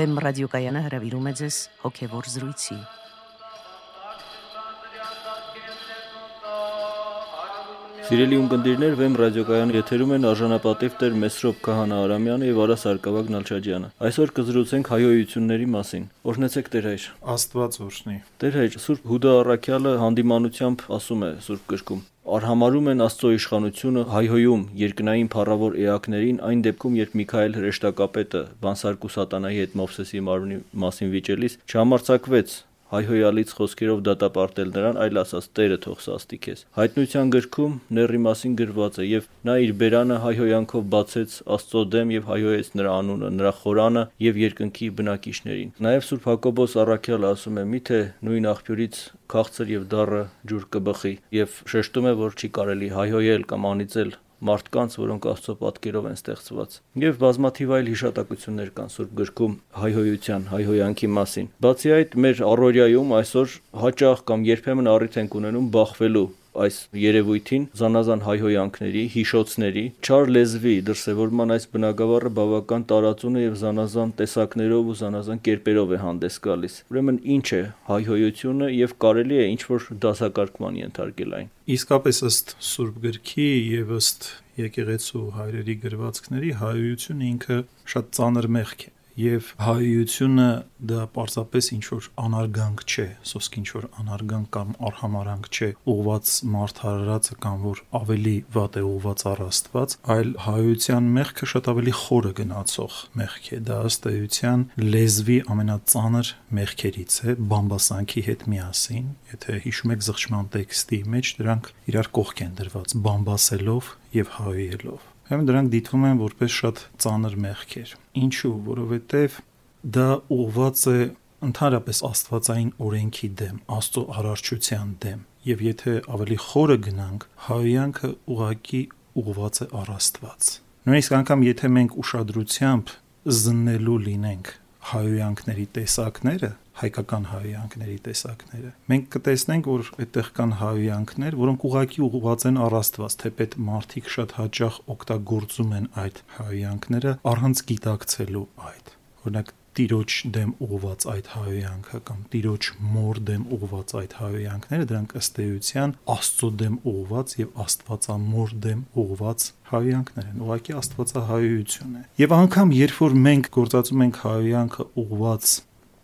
Վեմ ռադիոկայանը հրավիրում է ձեզ հոգևոր զրույցի։ Սիրելի ունկնդիրներ, Վեմ ռադիոկայանի եթերում են արժանապատիվ Տեր Մեսրոպ Քահանա Արամյանը եւ Արա Սարգսակ Նալչաջյանը։ Այսօր կզրուցենք հայոյությունների մասին։ Օրհնեցեք Տեր հայր։ Աստված օրհնի։ Տեր հայր, Սուրբ Հուդա Առաքյալը հանդիմանությամբ ասում է Սուրբ գրքում. Արհամարում են Աստծո իշխանությունը հայհոյում երկնային փառավոր էակներին այն դեպքում, երբ Միքայել հրեշտակապետը բանսարկու սատանայի հետ Մովսեսի մարմնի մասին վիճելիս չհամարցակվեց հայհոյալից խոսքերով դատապարտել նրան, այլ ասաց. «Տերը թող սաստի քեզ»։ Հայտնության գրքում ների մասին գրված է, եւ նա իր բերանը հայհոյանքով բացեց Աստծո դեմ եւ հայհոյեց նրա անունը, նրա խորանը եւ երկնքի բնակիչներին։ Նաեւ Սուրբ Հակոբոս Առաքյալը ասում է. «Միթե նույն աղբյուրից քաղցր եւ դառը ջուր կբխի» եւ շեշտում է, որ չի կարելի հայհոյել կամ անիծել մարդկանց, որոնք Աստծո պատկերով են ստեղծված։ Եվ բազմաթիվ այլ հիշատակություններ կան Սուրբ գրքում հայհոյության, հայհոյանքի մասին։ Բացի այդ, մեր առօրյայում այսօր հաճախ կամ երբեմն առիթ ենք ունենում բախվելու այս երևույթին զանազան հայհոյանքների, հիշոցների, չար լեզվի դրսևորման այս բնագավառը բավական տարածուն է եւ զանազան տեսակներով ու զանազան կերպերով է հանդես գալիս։ Ուրեմն ինչ է հայհոյությունը եւ կարելի է ինչ որ դասակարգման ենթարկել այն։ Իսկապես ըստ Սուրբ գրքի եւ ըստ եկեղեցու հայրերի գրվածքների հայհոյությունը ինքը շատ ծանր մեղք է եւ հայությունը դա պարզապես ինչ որ անարգանք չէ, սոսկ ինչ որ անարգանք կամ արհամարանք չէ, ուղված մարդարարածը կամ որ ավելի վատ է ուղված առ Աստված, այլ հայության մեղքը շատ ավելի խորը գնացող մեղք է, դա ըստ էության լեզվի ամենածանր մեղքերից է, բամբասանքի հետ միասին, եթե հիշում եք զղջման տեքստի մեջ դրանք իրար կողք են դրված բամբասելով եւ հայելով Հəm դրանք դիտվում են որպես շատ ծանր մեղքեր։ Ինչու, որովհետև դա ուղված է ընդհանրապես աստվածային օրենքի դեմ, Աստծո արարչության դեմ։ Եվ եթե ավելի խորը գնանք, հայյանքը ուղակի ուղված է առ Աստված։ Նույնիսկ անգամ եթե մենք ուշադրությամբ զննելու լինենք հայոյանքների տեսակները, հայկական հայոյանքների տեսակները։ Մենք կտեսնենք, որ այդտեղ կան հայոյանքներ, որոնք ուղակի ուղղված են առ Աստված, թեպետ մարդիկ շատ հաճախ օգտագործում են այդ հայոյանքները առանց գիտակցելու այդ։ Օրինակ տիրոջ դեմ ուղված այդ հայոյանքը կամ տիրոջ մոր դեմ ուղված այդ հայոյանքները դրանք ըստ էության Աստծո դեմ ուղված եւ Աստվածամոր դեմ ուղված հայոյանքներ են ուղղակի Աստվածահայություն է եւ անգամ երբ որ մենք գործածում ենք հայոյանքը ուղված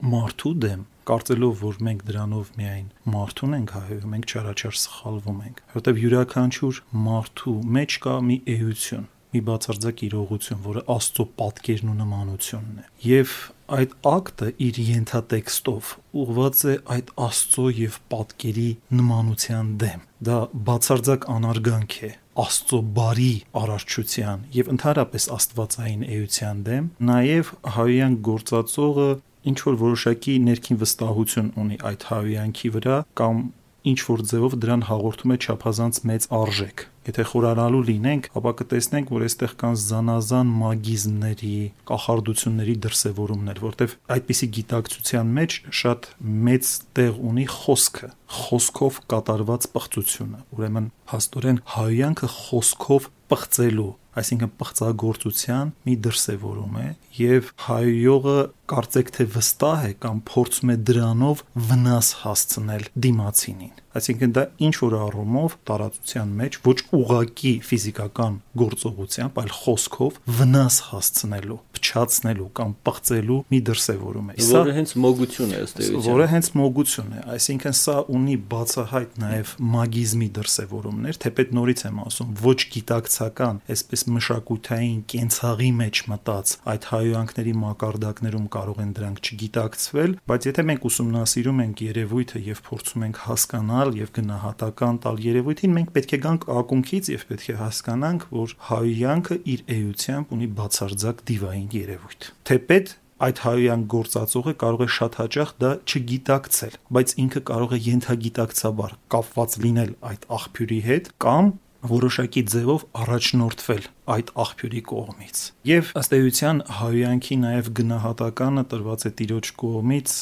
մարդու դեմ, կարծելով, որ մենք դրանով միայն մարդուն ենք հայում, մենք չարաչար սխալվում ենք, որովհետև յուրաքանչյուր մարդու մեջ կա մի էություն, մի բացարձակ իրողություն, որը Աստծո պատկերն ու նմանությունն է։ Եվ այդ ակտը իր ենթատեքստով ուղված է այդ Աստծո եւ պատկերի նմանության դեմ։ Դա բացարձակ անարգանք է Աստծո բարի արարչության եւ ընդհանրապես Աստվածային էության դեմ, նաեւ հայոյան գործածողը ինչ որ որոշակի ներքին վստահություն ունի այդ հավյանքի վրա կամ ինչ որ ձևով դրան հաղորդում է չափազանց մեծ արժեք։ Եթե խորանալու լինենք, ապա կտեսնենք, որ այստեղ կան զանազան մագիզմների, կախարդությունների դրսևորումներ, որտեվ այդպիսի գիտակցության մեջ շատ մեծ տեղ ունի խոսքը, խոսքով կատարված պղծությունը։ Ուրեմն հաստորեն հայյանքը խոսքով պղծելու այսինքն պղծագործության մի դրսևորում է եւ հայողը կարծեք թե վստահ է կամ փորձում է դրանով վնաս հասցնել դիմացինին այսինքն դա ինչ որ առումով տարածության մեջ ոչ ուղակի ֆիզիկական գործողությամբ, այլ խոսքով վնաս հասցնելու, փչացնելու կամ պղծելու մի դրսևորում է։ Սա որը հենց մոգություն է ըստ էության։ Որը հենց մոգություն է, այսինքն սա ունի բացահայտ նաև մագիզմի դրսևորումներ, թեպետ նորից եմ ասում, ոչ գիտակցական, այսպես մշակութային կենցաղի մեջ մտած այդ հայոյանքների մակարդակներում կարող են դրանք չգիտակցվել, բայց եթե մենք ուսումնասիրում ենք երևույթը եւ փորձում ենք հասկանալ եւ գնահատական տալ երևույթին, մենք պետք է գանք ակունքից եւ պետք է հասկանանք, որ հայոյանքը իր էությամբ ունի բացարձակ դիվային երևույթ։ Թեպետ այդ հայոյան գործածողը կարող է շատ հաճախ դա չգիտակցել, բայց ինքը կարող է ենթագիտակցաբար կապված լինել այդ աղբյուրի հետ կամ որոշակի ձևով առաջնորդվել այդ աղբյուրի կողմից։ Եվ ըստ էության հայոյանքի նաև գնահատականը տրված է տիրոջ կողմից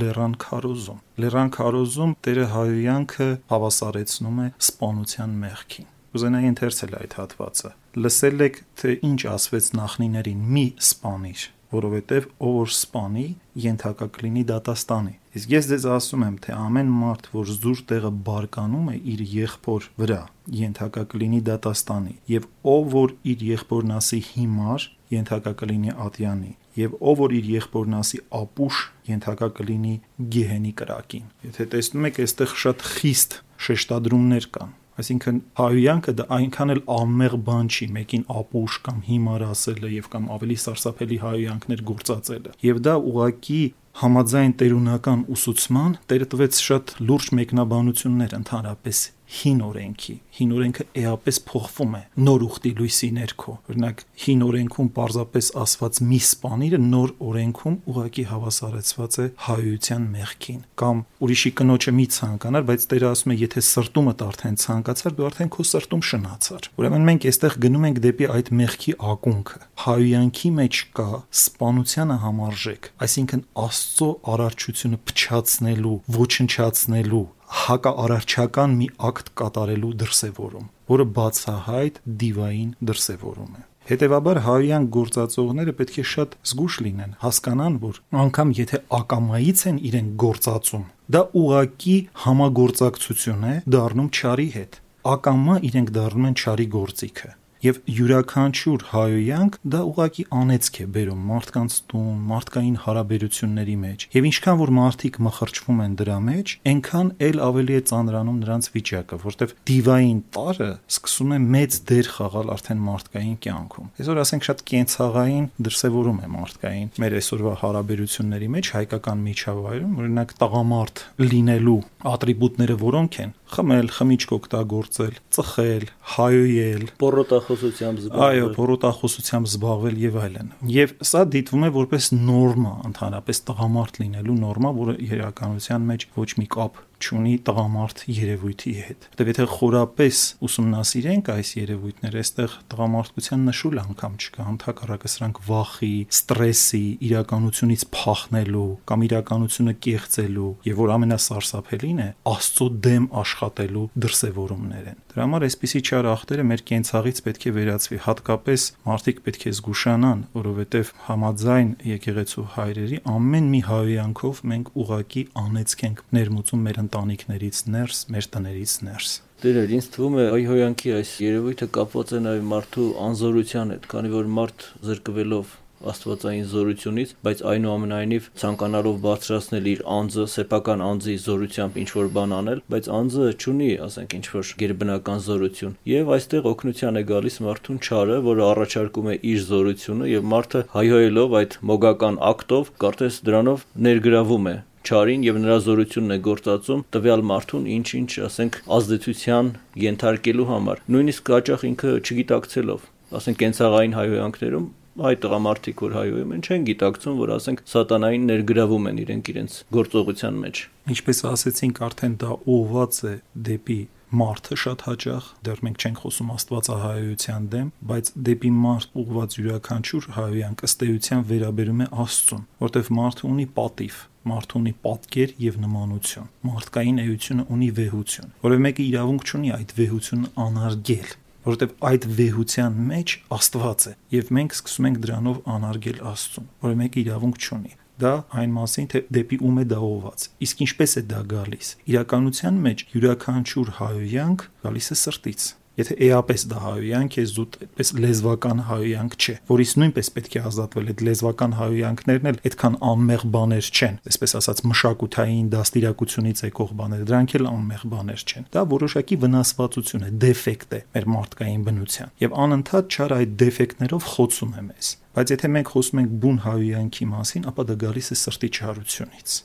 Լեռան քարոզում։ Լեռան քարոզում Տերը հայոյանքը հավասարեցնում է սպանության մեղքին։ Կուզենայի ընթերցել այդ հատվածը։ Լսել եք, թե ինչ ասվեց նախնիներին՝ մի սպանիր։ որովհետև ով որ սպանի, ենթակա կլինի դատաստանի։ Իսկ ես ձեզ ասում եմ, թե ամեն մարդ, որ զուր տեղը բարկանում է իր եղբոր վրա, ենթակա կլինի դատաստանի, եւ ով որ իր եղբորն ասի հիմար, ենթակա կլինի ատյանի, եւ ով որ իր եղբորն ասի ապուշ, ենթակա կլինի գեհենի կրակին։ Եթե տեսնում եք, այստեղ շատ խիստ շեշտադրումներ կան Այսինքն հայոյանքը դա այնքան էլ ամեղ բան չի, մեկին ապուշ կամ հիմար ասելը եւ կամ ավելի սարսափելի հայոյանքներ գործածելը։ Եվ դա ուղակի համաձայն տերունական ուսուցման տերը տվեց շատ լուրջ մեկնաբանություններ ընդհանրապես հին օրենքի։ Հին օրենքը էապես փոխվում է նոր ուխտի լույսի ներքո։ Օրինակ հին օրենքում պարզապես ասված մի սպանիրը նոր օրենքում ուղակի հավասարեցված է հայության մեղքին։ Կամ ուրիշի կնոջը մի ցանկանար, բայց Տերը ասում է, եթե սրտումդ արդեն ցանկացար, դու արդեն քո սրտում շնացար։ Ուրեմն մենք այստեղ գնում ենք դեպի այդ մեղքի ակունքը։ Հայյանքի մեջ կա սպանությանը համարժեք, այսինքն Աստծո արարչությունը փչացնելու, ոչնչացնելու հակաարարչական մի ակտ կատարելու դրսևորում, որը բացահայտ դիվային դրսևորում է։ Հետևաբար հայյան գործածողները պետք է շատ զգուշ լինեն, հասկանան, որ անգամ եթե ակամայից են իրեն գործածում, դա ուղակի համագործակցություն է դառնում ճարի հետ։ Ակամա իրենք դառնում են ճարի գործիքը եւ յուրաքանչյուր հայոյանք դա ուղակի անեծք է բերում մարդկանց տուն, մարդկային հարաբերությունների մեջ։ Եվ ինչքան որ մարդիկ մխրճվում են դրա մեջ, այնքան էլ ավելի է ծանրանում նրանց վիճակը, որտեվ դիվային տարը սկսում է մեծ դեր խաղալ արդեն մարդկային կյանքում։ Այսօր ասենք շատ կենցաղային դրսևորում է մարդկային մեր այսօրվա հարաբերությունների մեջ հայկական միջավայրում, օրինակ տղամարդ լինելու ատրիբուտները որոնք են խմել, խմիչք օգտագործել, ծխել, հայոյել, պորոտախոսությամբ զբաղվել։ Այո, պորոտախոսությամբ զբաղվել եւ այլն։ Եվ սա դիտվում է որպես նորմա, ընդհանրապես տղամարդ լինելու նորմա, որը իրականության մեջ ոչ մի կապ չունի տղամարդ երևույթի հետ։ Որտեւ եթե խորապես ուսումնասիրենք այս երևույթները, այստեղ տղամարդկության նշულ անգամ չկա, ընդհակառակը սրանք վախի, ստրեսի, իրականությունից փախնելու կամ իրականությունը կեղծելու եւ որ ամենասարսափելին է, Աստծո դեմ աշխատելու դրսևորումներ են։ Դրա համար այսպիսի չար ախտերը մեր կենցաղից պետք է վերացվի, հատկապես մարդիկ պետք է զգուշանան, որովհետև համաձայն եկեղեցու հայրերի ամեն մի հայոյանքով մենք ուղակի անեծք ենք ներմուծում մեր ընտանիքներից ներս, մեր տներից ներս։ Դերեր, ինձ թվում է այ հոյանքի այս երևույթը կապված է նաև մարդու անզորության հետ, քանի որ մարդ զրկվելով աստվածային զորությունից, բայց այնուամենայնիվ ցանկանալով բարձրացնել իր անձը, սեփական անձի զորությամբ ինչ որ բան անել, բայց անձը չունի, ասենք, ինչ որ գերբնական զորություն։ Եվ այստեղ օգնության է գալիս մարդուն չարը, որը առաջարկում է իր զորությունը եւ մարդը հայհոյելով այդ մոգական ակտով, կարծես դրանով ներգրավում է ճարին եւ նրա զորությունն է գործածում տվյալ մարդուն ինչ-ինչ, ասենք, ազդեցության ենթարկելու համար։ Նույնիսկ հաճախ ինքը չգիտակցելով, ասենք, կենցաղային հայհոյանքներում այ տղամարդիկ որ հայոյում են չեն գիտակցում որ ասենք սատանային ներգրավում են իրենք իրենց գործողության մեջ ինչպես ասեցինք արդեն դա ուղված է դեպի մարդը շատ հաճախ դեռ մենք չենք խոսում աստվածահայության դեմ, բայց դեպի մարդ ուղված յուրաքանչյուր հայոյան ըստեյության վերաբերում է Աստծուն, որտեվ մարդը ունի պատիվ, մարդը ունի պատկեր եւ նմանություն։ Մարդկային էությունը ունի վեհություն, որովհետեւ մեկը իրավունք չունի այդ վեհությունը անարգել որովհետև այդ վեհության մեջ Աստված է եւ մենք սկսում ենք դրանով անարգել Աստծուն, որը մեկը իրավունք չունի դա այն մասին թե դեպի ում է դա ուղված իսկ ինչպես է դա գալիս իրականության մեջ յուրաքանչյուր հայոյանք գալիս է սրտից Եթե էապես դա հայոյանք է, զուտ այդպես լեզվական հայոյանք չէ, որից նույնպես պետք է ազատվել այդ լեզվական հայոյանքներն էլ այդքան անմեղ բաներ չեն, այսպես ասած մշակութային դաստիարակությունից եկող բաներ, դրանք էլ անմեղ բաներ չեն։ Դա որոշակի վնասվածություն է, դեֆեկտ է մեր մարդկային բնության։ Եվ անընդհատ չար այդ դեֆեկտներով խոցում է մեզ։ Բայց եթե մենք խոսում ենք բուն հայոյանքի մասին, ապա դա գալիս է սրտի չարությունից։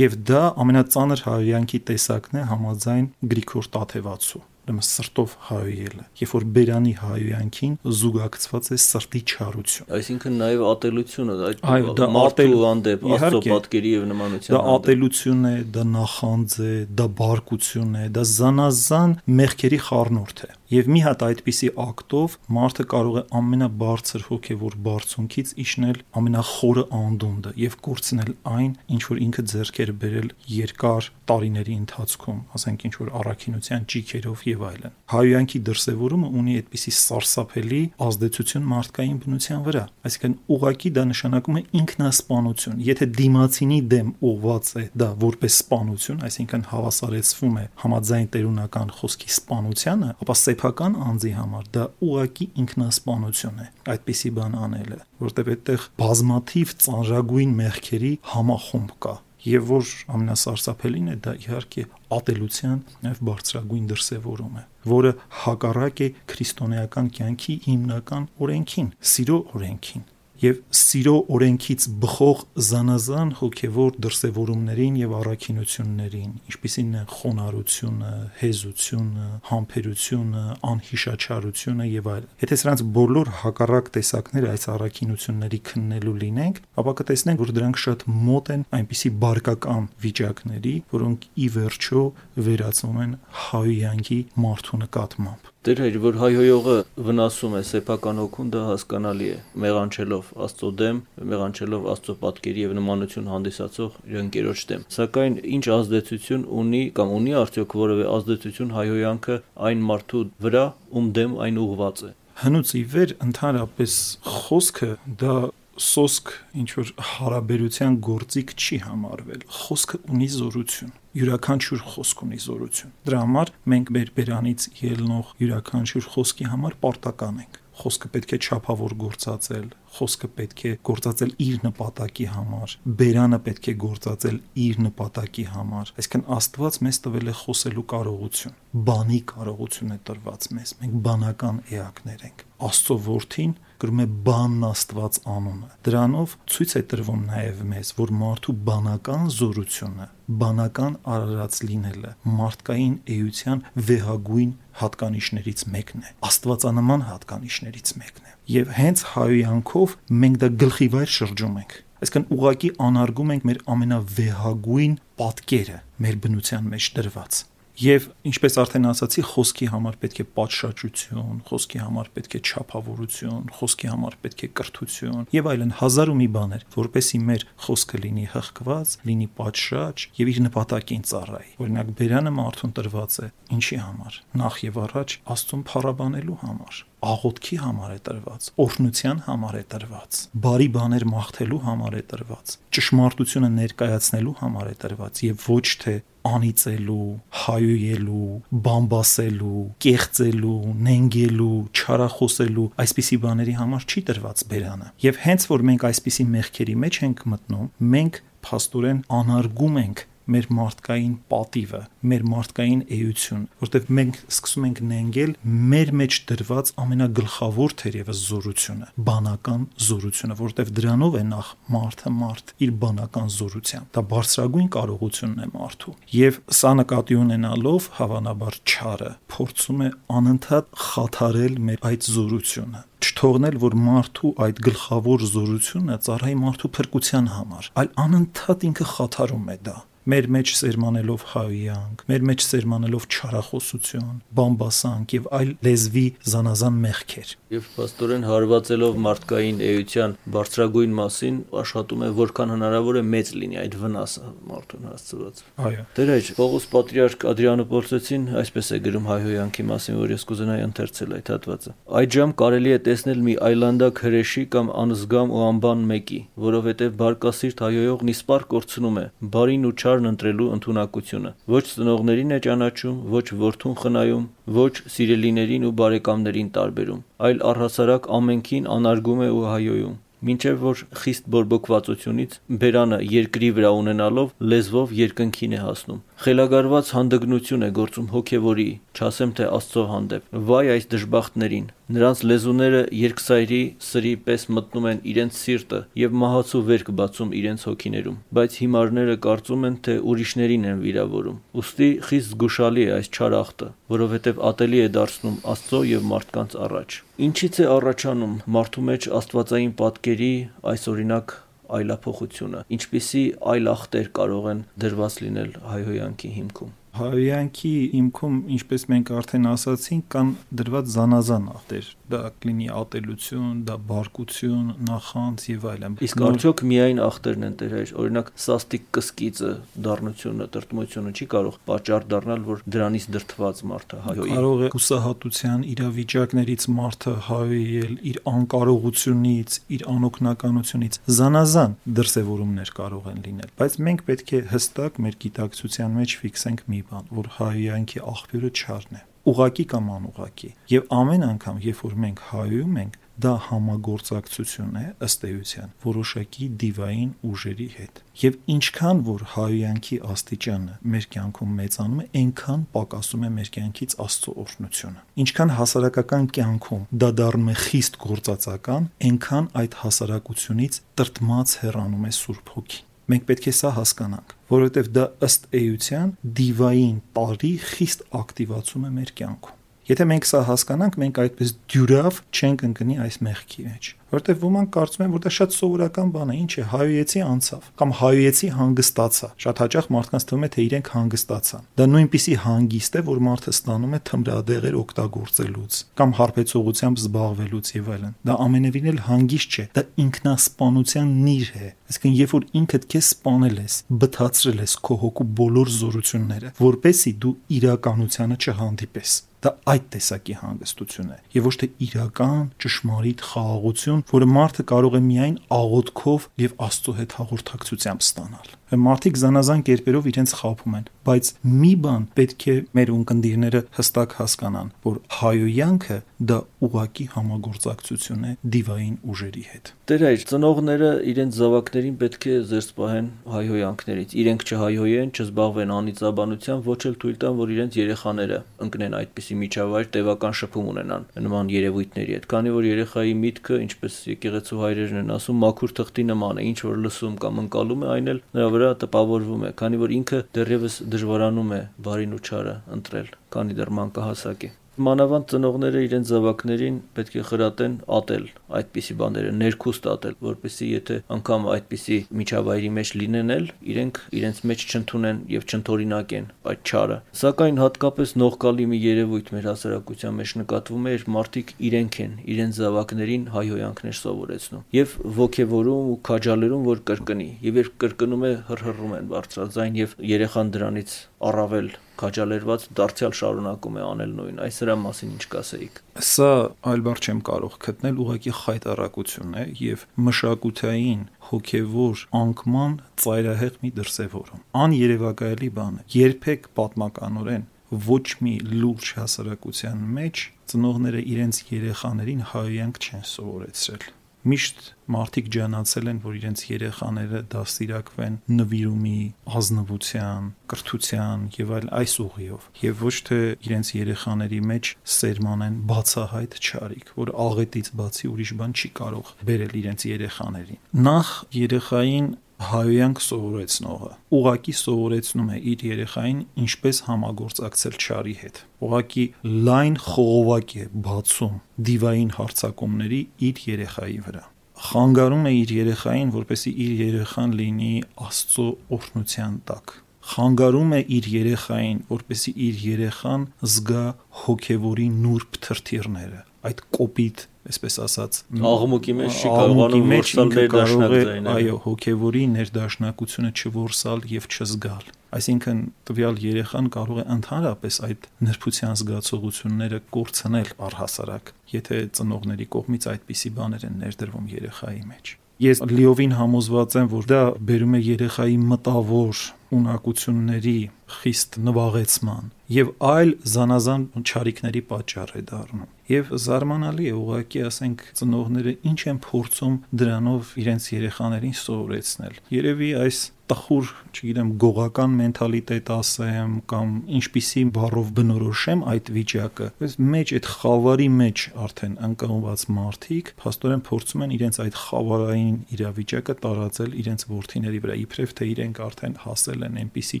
Եվ դա ամենածանր հայոյանքի տեսակն է համաձայն Գրիգոր Տաթևացու ուրեմն սրտով հայոյելը, երբ որ բերանի հայոյանքին զուգակցված է սրտի չարություն։ Այսինքն նաև ատելությունը, այդ մարդու հանդեպ աստծո պատկերի եւ նմանության։ Դա ատելություն է, դա նախանձ է, դա բարկություն է, դա զանազան մեղքերի խառնուրդ է։ Եվ մի հատ այդպիսի ակտով մարդը կարող է ամենաբարձր հոգևոր բարձունքից իջնել ամենախորը անդունդը եւ կորցնել այն, ինչ որ ինքը ձեռքեր բերել երկար տարիների ընթացքում, ասենք ինչ որ առաքինության ճիքերով եւ այլն։ Հայոյանքի դրսևորումը ունի այդպիսի սարսափելի ազդեցություն մարդկային բնության վրա։ Այսինքն ուղակի դա նշանակում է ինքնասպանություն։ Եթե դիմացինի դեմ ուղված է դա որպես սպանություն, այսինքն հավասարեցվում է համաձայն տերունական խոսքի սպանությանը, ապա սեփական անձի համար դա ուղակի ինքնասպանություն է։ Այդպիսի բան անելը, որտեղ այդտեղ բազմաթիվ ծանրագույն մեղքերի համախումբ կա եւ որ ամենասարսափելին է դա իհարկե ատելության նաեւ բարձրագույն դրսևորում է որը հակառակ է քրիստոնեական կյանքի հիմնական օրենքին սիրո օրենքին եւ սիրո օրենքից բխող զանազան հոգեվոր դրսևորումներին եւ առաքինություններին, ինչպիսին է խոնարհությունը, հեզությունը, համբերությունը, անհիշաչարությունը եւ այլն։ Եթե սրանց բոլոր հակառակ տեսակները այս առաքինությունների քննելու լինենք, ապա կտեսնենք, որ դրանք շատ մոտ են այնպիսի բարկական վիճակների, որոնք ի վերջո վերածվում են հայոյանքի մարդու նկատմամբ։ Դեր էր, որ հայհոյողը վնասում է սեփական հոգուն, դա հասկանալի է, մեղանչելով Աստծո դեմ, մեղանչելով Աստծո պատկերի եւ նմանություն հանդիսացող իր ընկերոջ դեմ։ Սակայն ինչ ազդեցություն ունի կամ ունի արդյոք որևէ ազդեցություն հայհոյանքը այն մարդու վրա, ում դեմ այն ուղված է։ Հնուց ի վեր ընդհանրապես խոսքը դա սոսկ ինչ որ հարաբերության գործիք չի համարվել խոսքը ունի զորություն յուրաքանչյուր խոսք ունի զորություն դրա համար մենք մեր բերանից ելնող յուրաքանչյուր խոսքի համար պարտական ենք խոսքը պետք է չափավոր գործածել, խոսքը պետք է գործածել իր նպատակի համար, բերանը պետք է գործածել իր նպատակի համար։ Այսինքն Աստված մեզ տվել է խոսելու կարողություն, բանի կարողություն է տրված մեզ։ Մենք բանական էակներ ենք։ Աստծո որդին գրում է բանն Աստված անունը։ Դրանով ցույց է տրվում նաև մեզ, որ մարդու բանական զորությունը, բանական արարած լինելը մարդկային էության վեհագույն հատկանիշներից մեկն է, աստվածանման հատկանիշներից մեկն է։ Եվ հենց հայոյանքով մենք դա գլխիվայր շրջում ենք այսինքն ուղակի անարգում ենք մեր ամենավեհագույն պատկերը մեր բնության մեջ դրված Եվ ինչպես արդեն ասացի, խոսքի համար պետք է պատշաճություն, խոսքի համար պետք է չափավորություն, խոսքի համար պետք է կրթություն եւ այլն հազար ու մի բաներ, որպեսի մեր խոսքը լինի հղկված, լինի պատշաճ եւ իր նպատակին ծառայի։ Օրինակ, բերանը մարդուն տրված է ինչի համար։ Նախ եւ առաջ Աստծուն փառաբանելու համար աղոթքի համար է տրված, օրհնության համար է տրված, բարի բաներ մաղթելու համար է տրված, ճշմարտությունը ներկայացնելու համար է տրված եւ ոչ թե անիծելու, հայոյելու, բամբասելու, կեղծելու, նենգելու, չարախոսելու այսպիսի բաների համար չի տրված բերանը։ Եվ հենց որ մենք այսպիսի մեղքերի մեջ ենք մտնում, մենք փաստորեն անարգում ենք մեր մարդկային պատիվը, մեր մարդկային էություն, որտեղ մենք սկսում ենք նենգել մեր մեջ դրված ամենագլխավոր թերևս զորությունը, բանական զորությունը, որտեղ դրանով է նախ մարդը մարդ իր բանական զորությամբ։ Դա բարձրագույն կարողությունն է մարդու։ Եվ սա նկատի ունենալով հավանաբար չարը փորձում է անընդհատ խաթարել մեր այդ զորությունը չթողնել որ մարդու այդ գլխավոր զորությունը ծառայի մարդու փրկության համար, այլ անընդհատ ինքը խաթարում է դա մեր մեջ սերմանելով հայյանք, մեր մեջ սերմանելով չարախոսություն, բամբասանք եւ այլ լեզվի զանազան մեղքեր։ Եվ աստորեն հարվածելով մարդկային էության բարձրագույն մասին աշխատում է որքան հնարավոր է մեծ լինի այդ վնասը մարդուն հասցված։ Այո։ Դեր այջ Պողոս Պատրիարք Ադրիանոպոլսեցին այսպես է գրում հայհոյանքի մասին, որ ես կուզենայի ընթերցել այդ հատվածը։ Այդ ժամ կարելի է տեսնել մի այլանդակ հրեշի կամ անզգամ ու անբան մեկի, որովհետև բարկասիրտ հայոյողն իսպար կորցնում է, բարին ու չար ճանաչարն ընտրելու ընտունակությունը։ Ոչ ծնողներին է ճանաչում, ոչ որդուն խնայում, ոչ սիրելիներին ու բարեկամներին տարբերում, այլ առհասարակ ամենքին անարգում է ու հայոյում մինչև որ խիստ բորբոքվածությունից բերանը երկրի վրա ունենալով լեզվով երկնքին է հասնում։ Խելագարված հանդգնություն է գործում հոգևորի, չասեմ թե Աստծո հանդեպ։ Վայ այս դժբախտներին։ Նրանց լեզուները երկսայրի սրի պես մտնում են իրենց սիրտը եւ մահացու վերք բացում իրենց հոգիներում, բայց հիմարները կարծում են, թե ուրիշներին են վիրավորում։ Ոստի խիստ զգուշալի է այս չար ախտը, որովհետեւ ատելի է դարձնում Աստծո եւ մարդկանց առաջ։ Ինչից է առաջանում մարդու մեջ աստվածային պատկերի այս օրինակ այլափոխությունը, ինչպիսի այլ ախտեր կարող են դրված լինել հայհոյանքի հիմքում։ Հայոյանքի հիմքում, ինչպես մենք արդեն ասացինք, կան դրված զանազան ախտեր։ Դա կլինի ատելություն, դա բարկություն, նախանց եւ այլն։ Իսկ արդյոք միայն ախտերն են դեր, օրինակ սաստիկ կսկիծը, դառնությունը, տրտմությունը չի կարող պատճառ դառնալ, որ դրանից դրթված մարդը հայոյի։ Կարող է հուսահատության իրավիճակներից մարդը հայոյել իր անկարողությունից, իր անօքնականությունից զանազան դրսևորումներ կարող են լինել, բայց մենք պետք է հստակ մեր գիտակցության մեջ ֆիքսենք մի բան, որ հայոյանքի աղբյուրը չարն է ուղակի կամ անուղակի եւ ամեն անգամ երբ որ մենք հայում ենք դա համագործակցություն է ըստ էության որոշակի դիվային ուժերի հետ եւ ինչքան որ հայոյանքի աստիճանը մեր կյանքում մեծանում է այնքան պակասում է մեր կյանքից աստծո օրհնությունը ինչքան հասարակական կյանքում դա դառնում է խիստ գործածական այնքան այդ հասարակությունից տրտմած հեռանում է սուրբ հոգին Մենք պետք է սա հասկանանք, որովհետև դա ըստ էության դիվային տարի խիստ ակտիվացում է մեր կյանքում։ Եթե մենք սա հասկանանք, մենք այդպես դյուրավ չենք ընկնի այս մեղքի մեջ որտեվ ոմանք կարծում են, որ դա շատ սովորական բան է, ինչ է, հայոյեցի անցավ կամ հայոյեցի հանգստացա։ Շատ հաճախ մարդկանց թվում է, թե իրենք հանգստացան։ Դա նույնպիսի հանգիստ է, որ մարդը ստանում է թմրադեղեր օգտագործելուց կամ հարբեցողությամբ զբաղվելուց եւ այլն։ Դա ամենևին էլ հանգիստ չէ, դա ինքնասպանության նիր է։ Այսինքն, երբ որ ինքդ քեզ սպանել ես, բթացրել ես քո հոգու բոլոր զորությունները, որպեսի դու իրականությանը չհանդիպես դա այդ տեսակի հանգստություն է եւ ոչ թե իրական ճշմարիտ խաղաղություն, որը մարդը կարող է միայն աղոթքով եւ Աստծո հետ հաղորդակցությամբ ստանալ մարդիկ զանազան կերպերով իրենց խափում են, բայց մի բան պետք է մեր ունկնդիրները հստակ հասկանան, որ հայոյանքը դա ուղակի համագործակցություն է դիվային ուժերի հետ։ Տեր այր ծնողները իրենց զավակներին պետք է զերծ պահեն հայոյանքներից։ Իրենք չհայոյեն, չզբաղվեն անիծաբանությամբ, ոչ էլ թույլ տան, որ իրենց երեխաները ընկնեն այդպիսի միջավայր, տևական շփում ունենան նման երևույթների հետ, քանի որ երեխայի միտքը, ինչպես եկեղեցու հայրերն են ասում, մաքուր թղթի նման է, ինչ որ լսում կամ ընկալում է, այն էլ նրա վրա տպավորվում է, քանի որ ինքը դեռևս դժվարանում է բարին ու չարը ընտրել, քանի դեռ մանկահասակ է մանավանդ ծնողները իրենց զավակներին պետք է խրատեն ատել այդպիսի բաները, ներքուստ ատել, որպեսզի եթե անգամ այդպիսի միջավայրի մեջ լինեն էլ, իրենք իրենց մեջ չընդունեն եւ չընթորինակեն այդ չարը։ Սակայն հատկապես նողկալի մի երևույթ մեր հասարակության մեջ նկատվում է, մարդիկ իրենք են իրենց զավակներին հայհոյանքներ սովորեցնում եւ ողքեվորում ու քաջալերում, որ կրկնի։ Եվ երբ կրկնում է, հրհրում են բարձրաձայն եւ երեխան դրանից առավել քաջալերված դարձյալ շարունակում է անել նույն։ Այս դրա մասին ինչ կասեիք։ Սա այլ բառ չեմ կարող գտնել, ուղղակի խայտարակություն է եւ մշակութային հոգևոր անկման ծայրահեղ մի դրսևորում։ Աներևակայելի բան է։ Երբեք պատմականորեն ոչ մի լուրջ հասարակության մեջ ծնողները իրենց երեխաներին հայոյանք չեն սովորեցրել միշտ մարդիկ ջանացել են, որ իրենց երեխաները դաստիարակվեն նվիրումի, ազնվության, կրթության եւ այլ այս ուղիով եւ ոչ թե իրենց երեխաների մեջ սերմանեն բացահայտ չարիք, որ աղետից բացի ուրիշ բան չի կարող բերել իրենց երեխաներին։ Նախ երեխային հայոյանք սովորեցնողը. Ուղակի սովորեցնում է իր երեխային ինչպես համագործակցել չարի հետ ուղակի լայն խողովակ է բացում դիվային հարցակումների իր երեխայի վրա խանգարում է իր երեխային որպեսի իր երեխան լինի աստծո օրհնության տակ խանգարում է իր երեխային որպեսի իր երեխան զգա հոգևորի նուրբ թրթիռները այդ կոպիտ այսպես ասած աղմուկի մեջ չի կարողանում որսալ ներդաշնակ ձայնել այո հոգևորի ներդաշնակությունը չորսալ եւ չզգալ այսինքն տվյալ երեխան կարող է ընդհանրապես այդ նրբության զգացողությունները կորցնել առհասարակ եթե ծնողների կողմից այդպիսի բաներ են ներդրվում երեխայի մեջ ես լիովին համոզված եմ որ դա բերում է երեխայի մտավոր ունակությունների խիստ նվաղեցման եւ այլ զանազան ճարիքների պատճառ է դառնում։ Եվ զարմանալի է ուղղակի, ասենք, ծնողները ինչ են փորձում դրանով իրենց երեխաներին սովորեցնել։ Երևի այս տխուր, չգիտեմ, գողական մենթալիտետ ասեմ կամ ինչպիսի բառով բնորոշեմ այդ վիճակը, այս մեջ այդ խավարի մեջ արդեն ընկնված մարդիկ փաստորեն փորձում են իրենց այդ խավարային իրավիճակը տարածել իրենց ворթիների վրա, իբրև թե իրենք արդեն հասել են այնպիսի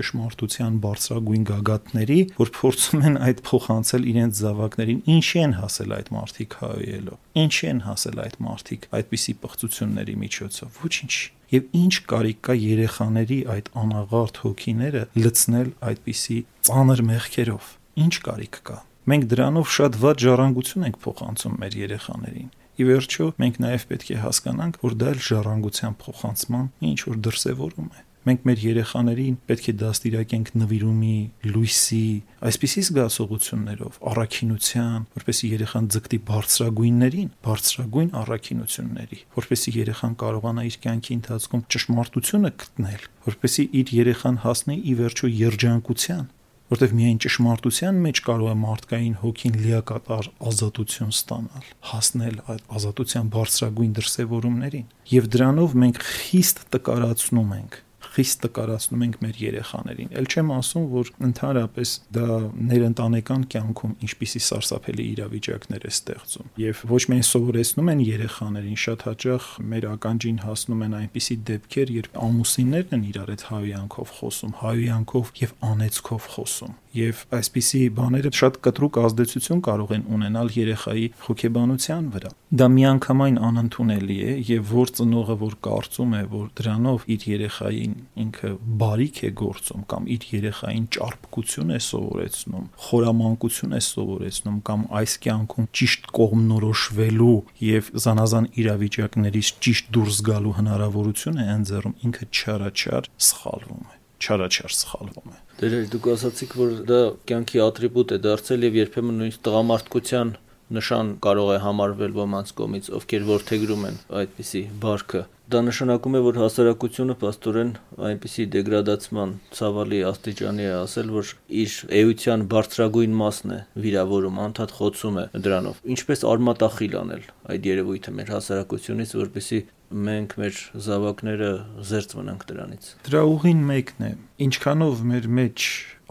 ճշմարտության բարձրագույն գագաթների, որ փորձում են այդ փոխանցել իրենց զավակներին, ինչի են հասել այդ մարդիկ հայելով։ Ինչի են հասել այդ մարդիկ այդպիսի պղծությունների միջոցով։ Ոչինչ եւ ինչ կարիք կա երեխաների այդ անաղարտ հոգիները լցնել այդպիսի ծանր մեղքերով։ Ինչ կարիք կա։ Մենք դրանով շատ վատ ժառանգություն ենք փոխանցում մեր երեխաներին։ Ի վերջո, մենք նաև պետք է հասկանանք, որ դա էլ ժառանգության փոխանցման ինչ որ դրսևորում է։ Մենք մեր երեխաներին պետք է դաստիարակենք նվիրումի, լույսի, այսպիսի զգացողություններով, առաքինության, որպեսզի երեխան ձգտի բարձրագույններին, բարձրագույն առաքինությունների, որպեսզի երեխան կարողանա իր կյանքի ընթացքում ճշմարտությունը գտնել, որպեսզի իր երեխան հասնի ի վերջո երջանկության, որտեղ միայն ճշմարտության մեջ կարող է մարդկային հոգին լիակատար ազատություն ստանալ, հասնել այդ ազատության բարձրագույն դրսևորումներին։ Եվ դրանով մենք խիստ տկարացնում ենք խիստ տկարացնում ենք մեր երեխաներին։ Էլ չեմ ասում, որ ընդհանրապես դա ներընտանեկան կյանքում ինչպիսի սարսափելի իրավիճակներ է ստեղծում։ Եվ ոչ միայն սովորեցնում են երեխաներին, շատ հաճախ մեր ականջին հասնում են այնպիսի դեպքեր, երբ ամուսիններն են իրար հետ հայյանքով խոսում, հայյանքով եւ անեծքով խոսում եւ այսպիսի բաները շատ կտրուկ ազդեցություն կարող են ունենալ երեխայի հոգեբանության վրա։ Դա միանգամայն անընդունելի է եւ որ ծնողը որ կարծում է, որ դրանով իր երեխային ինքը բարիք է գործում կամ իր երեխային ճարպկություն է սովորեցնում, խորամանկություն է սովորեցնում կամ այս կյանքում ճիշտ կողմնորոշվելու եւ զանազան իրավիճակներից ճիշտ դուրս գալու հնարավորություն է ընձեռում, ինքը չարաչար սխալվում է չարաչար սխալվում է։ Դեր դուք ասացիք, որ դա կյանքի ատրիբուտ է դարձել եւ երբեմն նույնիսկ տղամարդկության նշան կարող է համարվել ոմանց կողմից, ովքեր որթեգրում են այդպիսի բարքը։ Դա նշանակում է, որ հասարակությունը աստորեն այնպիսի դեգրադացման ցավալի աստիճանի է ասել, որ իր էության բարձրագույն մասն է վիրավորում, անդադ խոցում է դրանով։ Ինչպես արմատախիլ անել այդ երևույթը մեր հասարակությունից, որպեսի մենք մեր զավակները զերծ մնանք դրանից։ Դրա ուղին մեկն է։ Ինչքանով մեր մեջ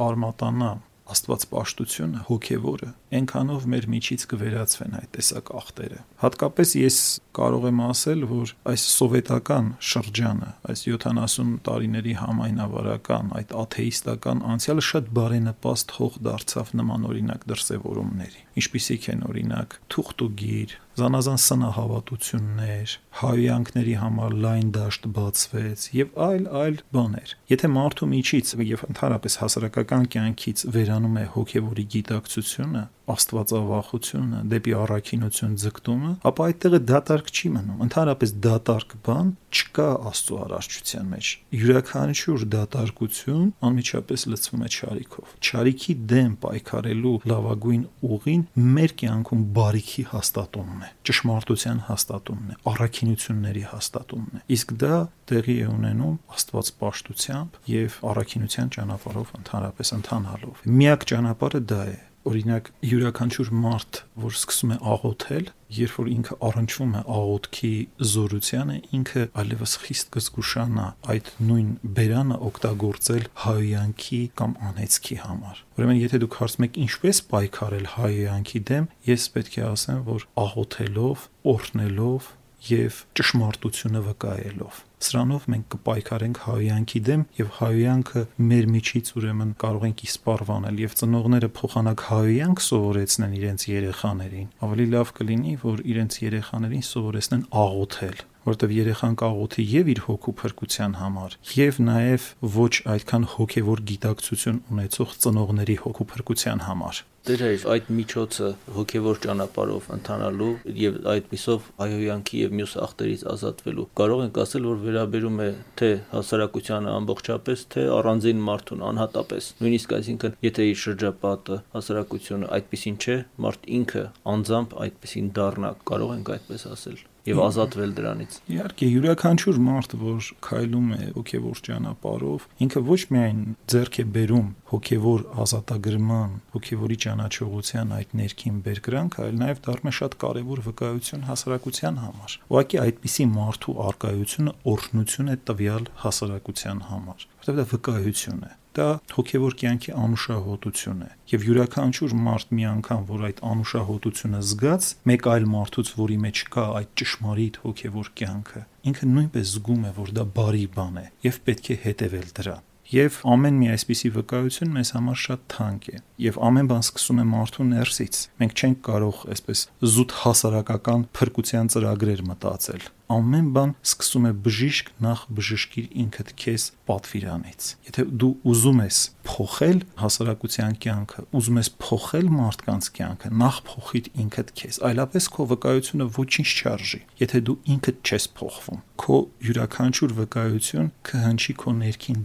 արմատանա Աստված պաշտությունը, հոգևորը, այնքանով մեր միջից կվերածվեն այդ տեսակ ախտերը։ Հատկապես ես կարող եմ ասել, որ այս սովետական շրջանը, այս 70 տարիների համայնավարական, այդ աթեիստական անցյալը շատ բարենպաստ հող դարձավ նմանօրինակ դրսևորումների։ Ինչպիսիք են օրինակ թուղթուգիր, զանազան սնահավատություններ, հայյանքների համար լայն դաշտ բացվեց եւ այլ այլ բաներ։ Եթե մարդու միջից եւ ընդհանրապես հասարակական կյանքից վերանում է հոգեվորի գիտակցությունը, աստվածավախությունը, դեպի առաքինություն ձգտումը, ապա այդտեղը դատարկ չի մնում։ Ընդհանրապես դատարկ բան չկա Աստծո արարչության մեջ։ Յուրաքանչյուր դատարկություն անմիջապես լցվում է ճարիքով։ Ճարիքի դեմ պայքարելու լավագույն ուղին մեր կյանքում բարիքի հաստատումն է, ճշմարտության հաստատումն է, առաքինությունների հաստատումն է։ Իսկ դա տեղի է ունենում Աստված պաշտությամբ եւ առաքինության ճանապարհով ընդհանրապես ընթանալով։ Միակ ճանապարհը դա է օրինակ յուրաքանչյուր մարդ, որ սկսում է աղոթել, երբ որ ինքը առնչվում է աղոթքի զորությանը, ինքը այլևս խիստ կզգուշանա այդ նույն բերանը օգտագործել հայյանքի կամ անեծքի համար։ Ուրեմն, եթե դուք հարցում եք ինչպես պայքարել հայյանքի դեմ, ես պետք է ասեմ, որ աղոթելով, օրհնելով եւ ճշմարտությունը վկայելով Սրանով մենք կպայքարենք հայյանքի դեմ եւ հայյանքը մեր միջից ուրեմն կարող ենք իսպառվանել եւ ծնողները փոխանակ հայյանք սովորեցնեն իրենց երեխաներին։ Ավելի լավ կլինի, որ իրենց երեխաներին սովորեցնեն աղոթել որտեվ երեխան կաղոթի եւ իր հոգու փրկության համար եւ նաեւ ոչ այդքան հոգեվոր գիտակցություն ունեցող ծնողների հոգու փրկության համար դեր է այդ միջոցը հոգեվոր ճանապարհով ընթանալու եւ այդ միսով հայոյանքի եւ մյուս ախտերից ազատվելու կարող ենք ասել որ վերաբերում է թե հասարակությանը ամբողջապես թե առանձին մարդուն անհատապես նույնիսկ այսինքն եթե իր շրջապատը հասարակությունը այդպեսին չէ մարդ ինքը անձամբ այդպեսին դառնա կարող ենք այդպես ասել եւ ազատվել դրանից։ Իհարկե, յուրաքանչյուր մարդ, որ քայլում է հոգեվոր ճանապարհով, ինքը ոչ միայն ձեռք է բերում հոգեվոր ազատագրման, հոգեվորի ճանաչողության այդ ներքին բերկրանք, այլ նաեւ դառնում է շատ կարեւոր վկայություն հասարակության համար։ Ուղղակի այդպիսի մարդու արկայությունը օրհնություն է տվյալ հասարակության համար, որտեղ դա վկայություն է դա հոգևոր կյանքի անուշահոտություն է եւ յուրաքանչյուր մարդ մի անգամ որ այդ անուշահոտությունը զգաց մեկ այլ մարդուց որի մեջ կա այդ ճշմարիտ հոգևոր կյանքը ինքը նույնպես զգում է որ դա բարի բան է եւ պետք է հետեւել դրան Եվ ամեն մի այսպիսի վկայություն մեզ համար շատ թանկ է։ Եվ ամեն բան սկսում է մարդու ներսից։ Մենք չենք կարող այսպես զուտ հասարակական փրկության ծրագրեր մտածել ամեն բան սկսում է բժիշկ նախ բժշկիր ինքդ քեզ պատվիրանից եթե դու ուզում ես փոխել հասարակության կյանքը ուզում ես փոխել մարդկանց կյանքը նախ փոխիր ինքդ քեզ այլապես քո վկայությունը ոչինչ չարժի եթե դու ինքդ չես փոխվում քո յուրաքանչյուր վկայություն կհնչի քո ներքին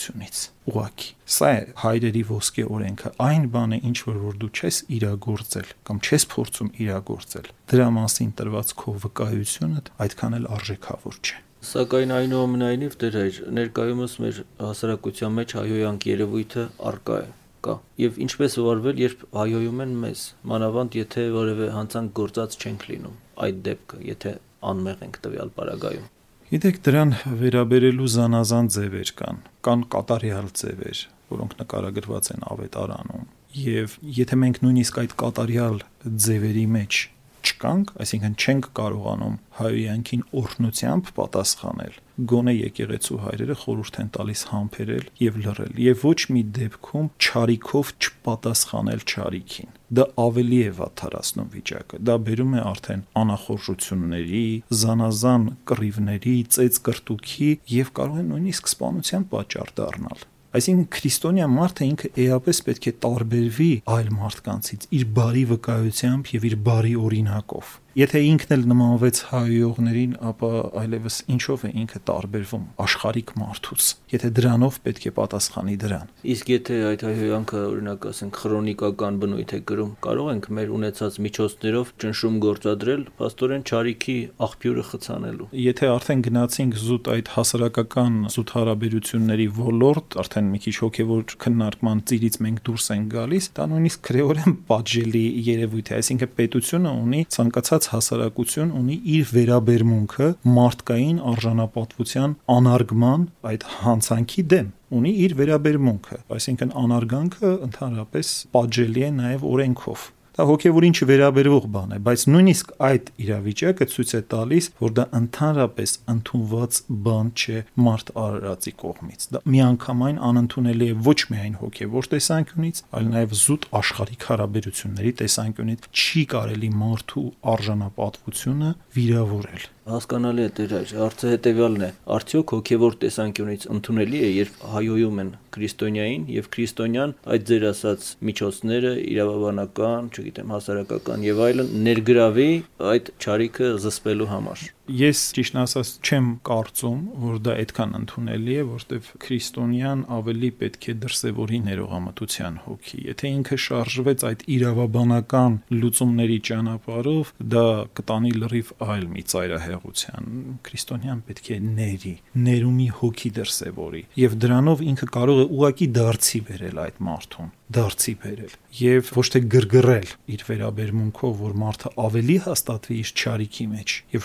դատարկությունից ուղակի սա է հայրերի ոսկե օրենքը այն բանը ինչ որ որ դու չես իրագործել կամ չես փորձում իրագործել դրա մասին տրված քո վկայությունը այդքան էլ արժեքավոր չէ Սակայն այնուամենայնիվ դեր հայր ներկայումս մեր հասարակության մեջ հայոյանք երևույթը արկա է կա եւ ինչպես վարվել երբ հայոյում են մեզ մանավանդ եթե որևէ հանցանք գործած չենք լինում այդ դեպքը եթե անմեղ ենք տվյալ պարագայում Գիտեք, դրան վերաբերելու զանազան ձևեր կան, կան կատարյալ ձևեր, որոնք նկարագրված են ավետարանում։ Եվ եթե մենք նույնիսկ այդ կատարյալ ձևերի մեջ չկանք, այսինքն չենք կարողանում հայոյանքին օրհնությամբ պատասխանել, գոնե եկեղեցու հայրերը խորհուրդ են տալիս համբերել եւ լռել եւ ոչ մի դեպքում ճարիքով չպատասխանել ճարիքին դա ավելի է վատթարացնում վիճակը դա բերում է արդեն անախորժությունների զանազան կռիվների ծեծ կրտուքի եւ կարող է նույնիսկ սպանության պատճառ դառնալ Այսինքն քրիստոնյա մարդը ինքը էապես պետք է տարբերվի այլ մարդկանցից իր բարի վկայությամբ եւ իր բարի օրինակով։ Եթե ինքն էլ նմանվեց հայողներին, ապա այլևս ինչով է ինքը տարբերվում աշխարհիկ մարդուց։ Եթե դրանով պետք է պատասխանի դրան։ Իսկ եթե այդ հայհոյանքը օրինակ ասենք քրոնիկական բնույթ է կրում, կարող ենք մեր ունեցած միջոցներով ճնշում գործադրել աստորեն ճարիքի աղբյուրը խցանելու։ Եթե արդեն գնացինք զուտ այդ հասարակական զուտ հարաբերությունների ոլորտ, արդեն մի քիչ հոգևոր քննարկման ծիրից մենք դուրս ենք գալիս, դա նույնիսկ քրեորեն պատժելի երևույթ է, այսինքն պետությունը ունի ցանկացած ցանկացած հասարակություն ունի իր վերաբերմունքը մարդկային արժանապատվության անարգման այդ հանցանքի դեմ ունի իր վերաբերմունքը այսինքն անարգանքը ընդհանրապես պատժելի է նաև օրենքով Դա հոգևորին չվերաբերվող բան է, բայց նույնիսկ այդ իրավիճակը ցույց է տալիս, որ դա ընդհանրապես ընդունված բան չէ մարդ արարածի կողմից։ Դա միանգամայն անընդունելի է ոչ միայն հոգևոր տեսանկյունից, այլ նաև զուտ աշխարհիկ հարաբերությունների տեսանկյունից չի կարելի մարդու արժանապատվությունը վիրավորել հասկանալի է դեր այր հարցը հետեւյալն է. արդյոք հոգևոր տեսանկյունից ընդունելի է երբ հայոյում են քրիստոնյային եւ քրիստոնյան այդ ձեր ասած միջոցները իրավաբանական, չգիտեմ, հասարակական եւ այլն ներգրավի այդ ճարիքը զսպելու համար Ես ճիշտ ասած չեմ կարծում, որ դա այդքան ընդունելի է, որտեվ քրիստոնյան ավելի պետք է դրսևորի ներողամտության հոգի։ Եթե ինքը շարժվեց այդ իրավաբանական լուծումների ճանապարհով, դա կտանի լրիվ այլ մի ծայրահեղության։ Քրիստոնյան պետք է ների, ներումի հոգի դրսևորի, եւ դրանով ինքը կարող է ուղակի դարձի բերել այդ մարդուն դարձի բերել եւ ոչ թե գրգռել իր վերաբերմունքով, որ մարդը ավելի հաստատվի իր ճարիքի մեջ եւ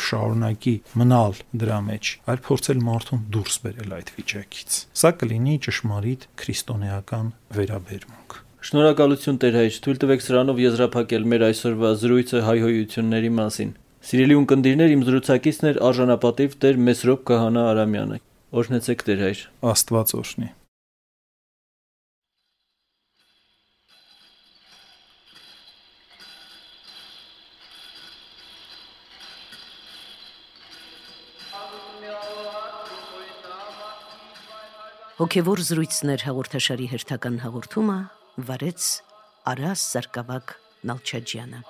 շարունակի մնալ դրա մեջ, այլ փորձել մարդուն դուրս բերել այդ վիճակից։ Սա կլինի ճշմարիտ քրիստոնեական վերաբերմունք։ Շնորհակալություն Տեր հայր, թույլ տվեք սրանով եզրափակել մեր այսօրվա զրույցը հայհոյությունների մասին։ Սիրելի ունկնդիրներ, իմ զրուցակիցն էր արժանապատիվ Տեր Մեսրոպ Քահանա Արամյանը։ Օրհնեցեք Տեր հայր։ Աստված օրհնի։ Հոգևոր զրույցներ հաղորդաշարի հերթական հաղորդումը վարեց Արաս Սարգսակ Նալչաջյանը։